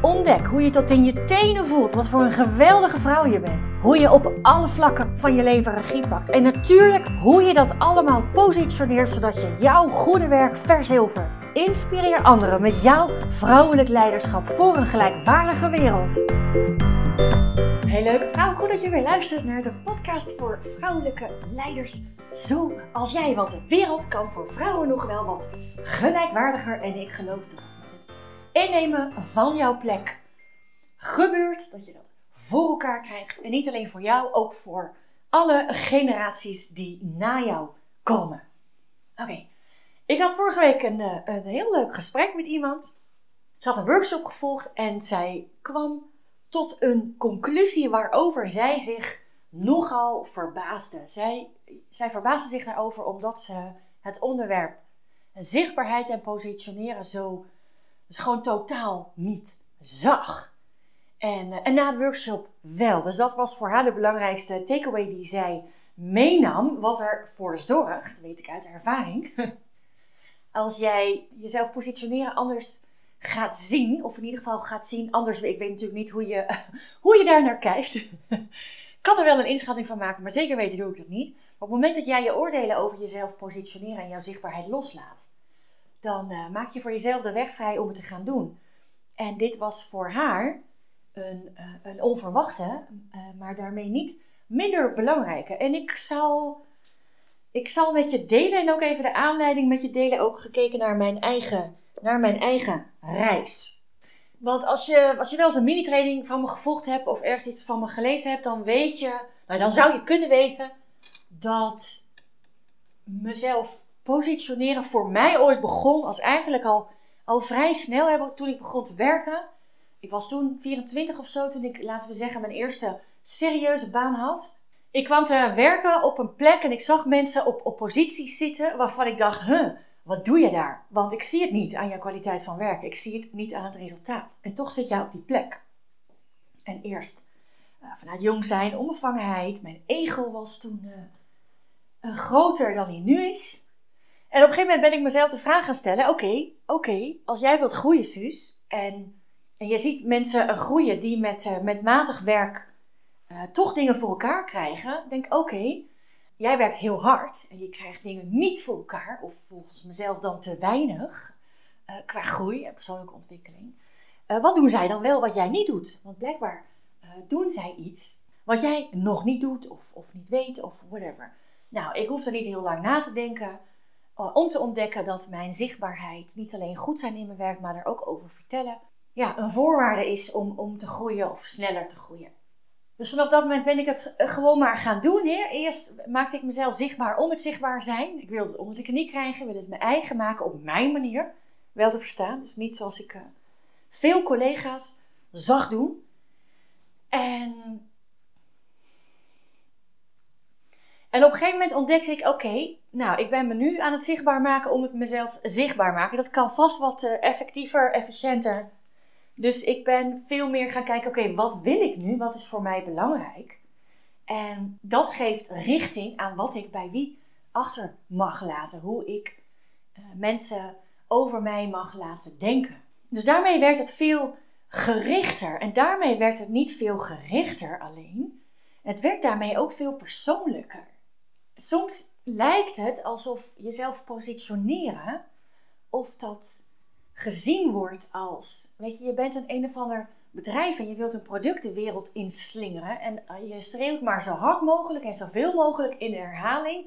Ontdek hoe je tot in je tenen voelt wat voor een geweldige vrouw je bent. Hoe je op alle vlakken van je leven regie pakt. En natuurlijk hoe je dat allemaal positioneert zodat je jouw goede werk verzilvert. Inspireer anderen met jouw vrouwelijk leiderschap voor een gelijkwaardige wereld. Hey leuke vrouw, goed dat je weer luistert naar de podcast voor vrouwelijke leiders zoals jij. Want de wereld kan voor vrouwen nog wel wat gelijkwaardiger en ik geloof dat innemen van jouw plek gebeurt. Dat je dat voor elkaar krijgt. En niet alleen voor jou, ook voor alle generaties die na jou komen. Oké, ik had vorige week een, eh, een heel leuk gesprek met iemand. Ze had een workshop gevolgd en zij kwam tot een conclusie waarover zij zich nogal verbaasde. Zij, zij verbaasde zich daarover omdat ze het onderwerp zichtbaarheid en positioneren zo dus gewoon totaal niet zag. En, eh, en na de workshop wel. Dus dat was voor haar de belangrijkste takeaway die zij meenam. Wat ervoor zorgt, weet ik uit ervaring. Als jij jezelf positioneren anders gaat zien, of in ieder geval gaat zien anders. Ik weet natuurlijk niet hoe je, hoe je daar naar kijkt. kan er wel een inschatting van maken, maar zeker weten doe ik dat niet. Maar op het moment dat jij je oordelen over jezelf positioneren en jouw zichtbaarheid loslaat, dan uh, maak je voor jezelf de weg vrij om het te gaan doen. En dit was voor haar een, uh, een onverwachte, uh, maar daarmee niet minder belangrijke. En ik zal, ik zal met je delen en ook even de aanleiding met je delen, ook gekeken naar mijn eigen, naar mijn eigen reis. Want als je, als je wel eens een mini-training van me gevolgd hebt of ergens iets van me gelezen hebt, dan weet je, nou dan zou je kunnen weten dat mezelf positioneren voor mij ooit begon als eigenlijk al, al vrij snel toen ik begon te werken. Ik was toen 24 of zo toen ik, laten we zeggen, mijn eerste serieuze baan had. Ik kwam te werken op een plek en ik zag mensen op, op posities zitten waarvan ik dacht, huh, wat doe je daar? Want ik zie het niet aan jouw kwaliteit van werken. Ik zie het niet aan het resultaat. En toch zit jij op die plek. En eerst uh, vanuit jong zijn, onbevangenheid. Mijn ego was toen uh, groter dan hij nu is. En op een gegeven moment ben ik mezelf de vraag gaan stellen: oké, oké, als jij wilt groeien, Suus, en, en je ziet mensen groeien die met, uh, met matig werk uh, toch dingen voor elkaar krijgen, denk oké, jij werkt heel hard en je krijgt dingen niet voor elkaar, of volgens mezelf dan te weinig, uh, qua groei en persoonlijke ontwikkeling. wat doen zij dan wel wat jij niet doet? Want blijkbaar doen zij iets wat jij nog niet doet, of, of niet weet, of whatever. Nou, ik hoef er niet heel lang na te denken. Eh, om te ontdekken dat mijn zichtbaarheid niet alleen goed zijn in mijn werk, maar er ook over vertellen, ja, een voorwaarde is om, om te groeien of sneller te groeien. Dus vanaf dat moment ben ik het eh, gewoon maar gaan doen. Hè. Eerst maakte ik mezelf zichtbaar om het zichtbaar zijn. Ik wilde het onder de knie krijgen, wilde het mijn eigen maken op mijn manier. Wel te verstaan, dus niet zoals ik uh, veel collega's zag doen. En En op een gegeven moment ontdekte ik, oké, nou, ik ben me nu aan het zichtbaar maken om het mezelf zichtbaar maken. Dat kan vast wat uh, effectiever, efficiënter. Dus ik ben veel meer gaan kijken, oké, wat wil ik nu? Wat is voor mij belangrijk? En dat geeft richting aan wat ik bij wie achter mag laten. Hoe ik uh, mensen over mij mag laten denken. Dus daarmee werd het veel gerichter. En daarmee werd het niet veel gerichter alleen. Het werd daarmee ook veel persoonlijker soms lijkt het alsof jezelf positioneren, of dat gezien wordt als, weet je, je bent een een of ander bedrijf en je wilt een product de wereld inslingeren en eh, je schreeuwt maar zo hard mogelijk en zoveel mogelijk in herhaling,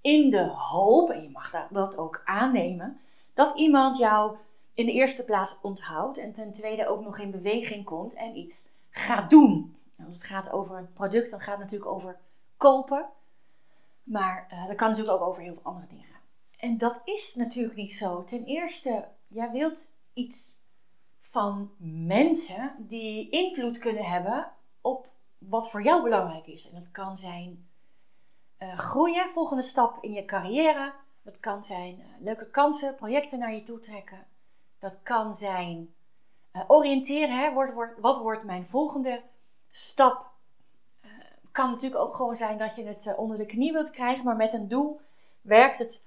in de hoop, en je mag dat ook aannemen, dat iemand jou in de eerste plaats onthoudt en ten tweede ook nog in beweging komt en iets gaat doen. Als het gaat over een product, dan gaat het natuurlijk over kopen. Maar uh, dat kan natuurlijk ook over heel veel andere dingen gaan. En dat is natuurlijk niet zo. Ten eerste, jij wilt iets van mensen die invloed kunnen hebben op wat voor jou belangrijk is. En dat kan zijn uh, groeien, volgende stap in je carrière, Dat kan zijn eh, leuke kansen, projecten naar je toe trekken. Dat kan zijn oriënteren. Hè? wat wordt mijn volgende stap? Kan natuurlijk ook gewoon zijn dat je het onder de knie wilt krijgen, maar met een doel werkt het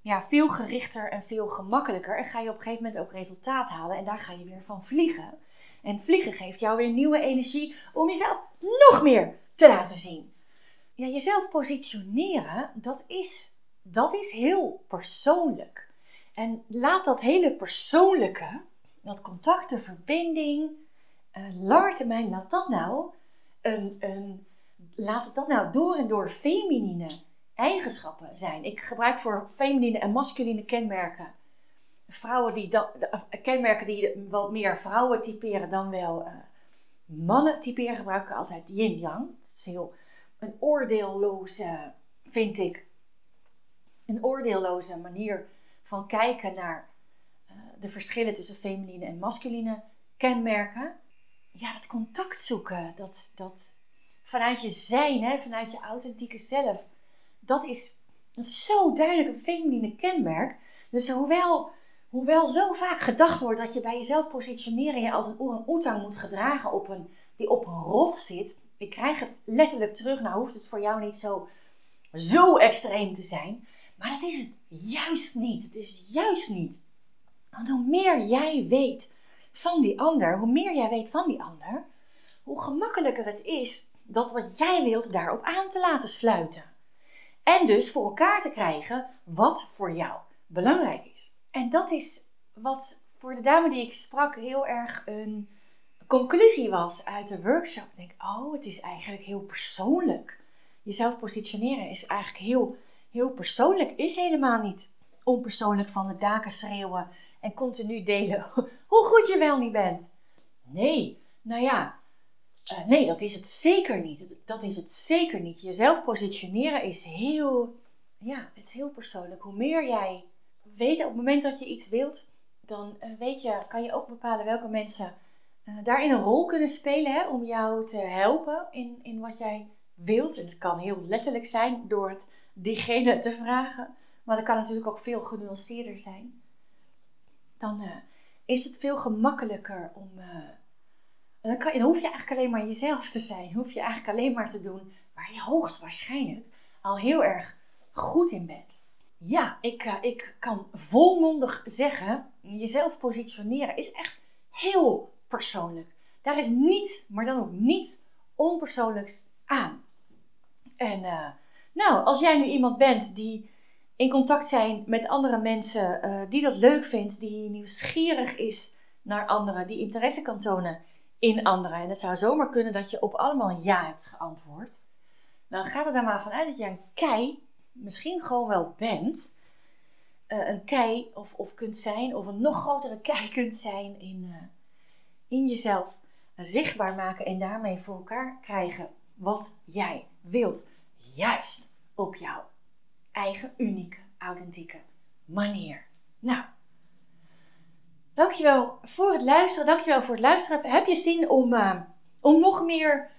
ja, veel gerichter en veel gemakkelijker. En ga je op een gegeven moment ook resultaat halen en daar ga je weer van vliegen. En vliegen geeft jou weer nieuwe energie om jezelf nog meer te laten zien. Ja, jezelf positioneren, dat is, dat is heel persoonlijk. En laat dat hele persoonlijke, dat contact, de verbinding, uh, lange termijn, laat dat nou een, een, laat het dat nou door en door feminine eigenschappen zijn. Ik gebruik voor feminine en masculine kenmerken vrouwen die dan, kenmerken die wat meer vrouwen typeren dan wel uh, mannen typeren, gebruiken altijd yin-yang. Het is heel een oordeelloze, vind ik, een oordeelloze manier van kijken naar uh, de verschillen tussen feminine en masculine kenmerken. Ja, dat contact zoeken, dat, dat vanuit je zijn, hè, vanuit je authentieke zelf, dat is, zo duidelijk een feminine kenmerk. Dus hoewel Hoewel zo vaak gedacht wordt dat je bij jezelf positioneren je als een orang-oetang moet gedragen op een, die op een rot zit. Ik krijg het letterlijk terug. Nou hoeft het voor jou niet zo, zo extreem te zijn. Maar dat is het juist niet. Het is juist niet. Want hoe meer jij weet van die ander, hoe meer jij weet van die ander, hoe gemakkelijker het is dat wat jij wilt daarop aan te laten sluiten. En dus voor elkaar te krijgen wat voor jou belangrijk is. En dat is wat voor de dame die ik sprak heel erg een conclusie was uit de workshop. Ik denk, oh, het is eigenlijk heel persoonlijk. Jezelf positioneren is eigenlijk heel, heel persoonlijk. Is helemaal niet onpersoonlijk van de daken schreeuwen en continu delen hoe goed je wel niet bent. Nee, nou ja, uh, nee, dat is het zeker niet. Dat is het zeker niet. Jezelf positioneren is heel, ja, het is heel persoonlijk. Hoe meer jij weet, op het moment dat je iets wilt, dan uh, weet je, kan je ook bepalen welke mensen uh, daarin een rol kunnen spelen hè, om jou te helpen in, in wat jij wilt. En het kan heel letterlijk zijn door het diegene te vragen, maar dat kan natuurlijk ook veel genuanceerder zijn. Dan is het veel gemakkelijker om. Dan, kan, hoef je eigenlijk alleen maar jezelf te zijn. Hoef je eigenlijk alleen maar te doen waar je hoogstwaarschijnlijk al heel erg goed in bent. Ja, ik, uh, ik kan volmondig zeggen, jezelf positioneren is echt heel persoonlijk. Daar is niets, maar dan ook niets onpersoonlijks aan. En uh, nou, als jij nu iemand bent die in contact zijn met andere mensen, uh, die dat leuk vindt, die nieuwsgierig is naar anderen, die interesse kan tonen in anderen. En het zou zomaar kunnen dat je op allemaal ja hebt geantwoord. Dan ga er dan maar vanuit dat je een kei misschien gewoon wel bent, uh, een kei of, of kunt zijn, of een nog grotere kei kunt zijn in, uh, in jezelf zichtbaar maken en daarmee voor elkaar krijgen wat jij wilt. Juist op jouw eigen unieke, authentieke manier. Nou, dankjewel voor het luisteren. Dankjewel voor het luisteren. Heb je zin om, uh, om nog, meer,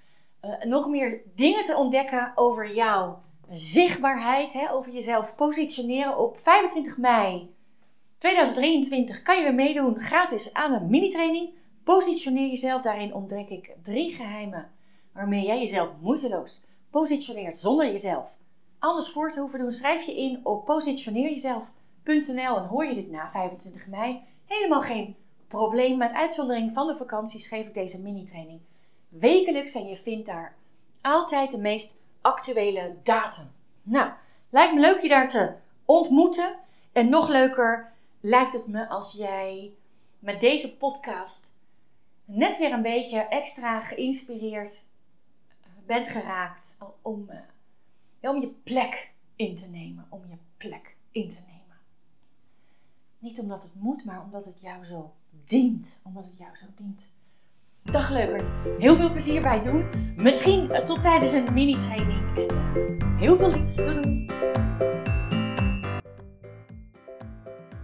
nog meer dingen te ontdekken over jou? zichtbaarheid, hè, over jezelf positioneren. Op 25 mei 2023 kan je weer meedoen gratis aan een mini-training. Positioneer jezelf. Daarin ontdek ik drie geheimen waarmee jij jezelf moeiteloos positioneert zonder jezelf anders voor te hoeven doen. Schrijf je in op positioneerjezelf.nl en hoor je dit na 25 mei. Helemaal geen probleem. Met uitzondering van de vakanties geef ik deze mini-training wekelijks en je vindt daar altijd de meest actuele datum. Nou, lijkt me leuk je daar te ontmoeten. En nog leuker lijkt het me als jij met deze podcast net weer een beetje extra geïnspireerd eh, bent geraakt om, uh, om je plek in te nemen. Om je plek in te nemen. Niet omdat het moet, maar omdat het jou zo dient. Omdat het jou zo dient. Dag leukert. Heel veel plezier bij het doen. Misschien eh, tot tijdens een mini-training. En eh, heel veel liefs. Doei doei.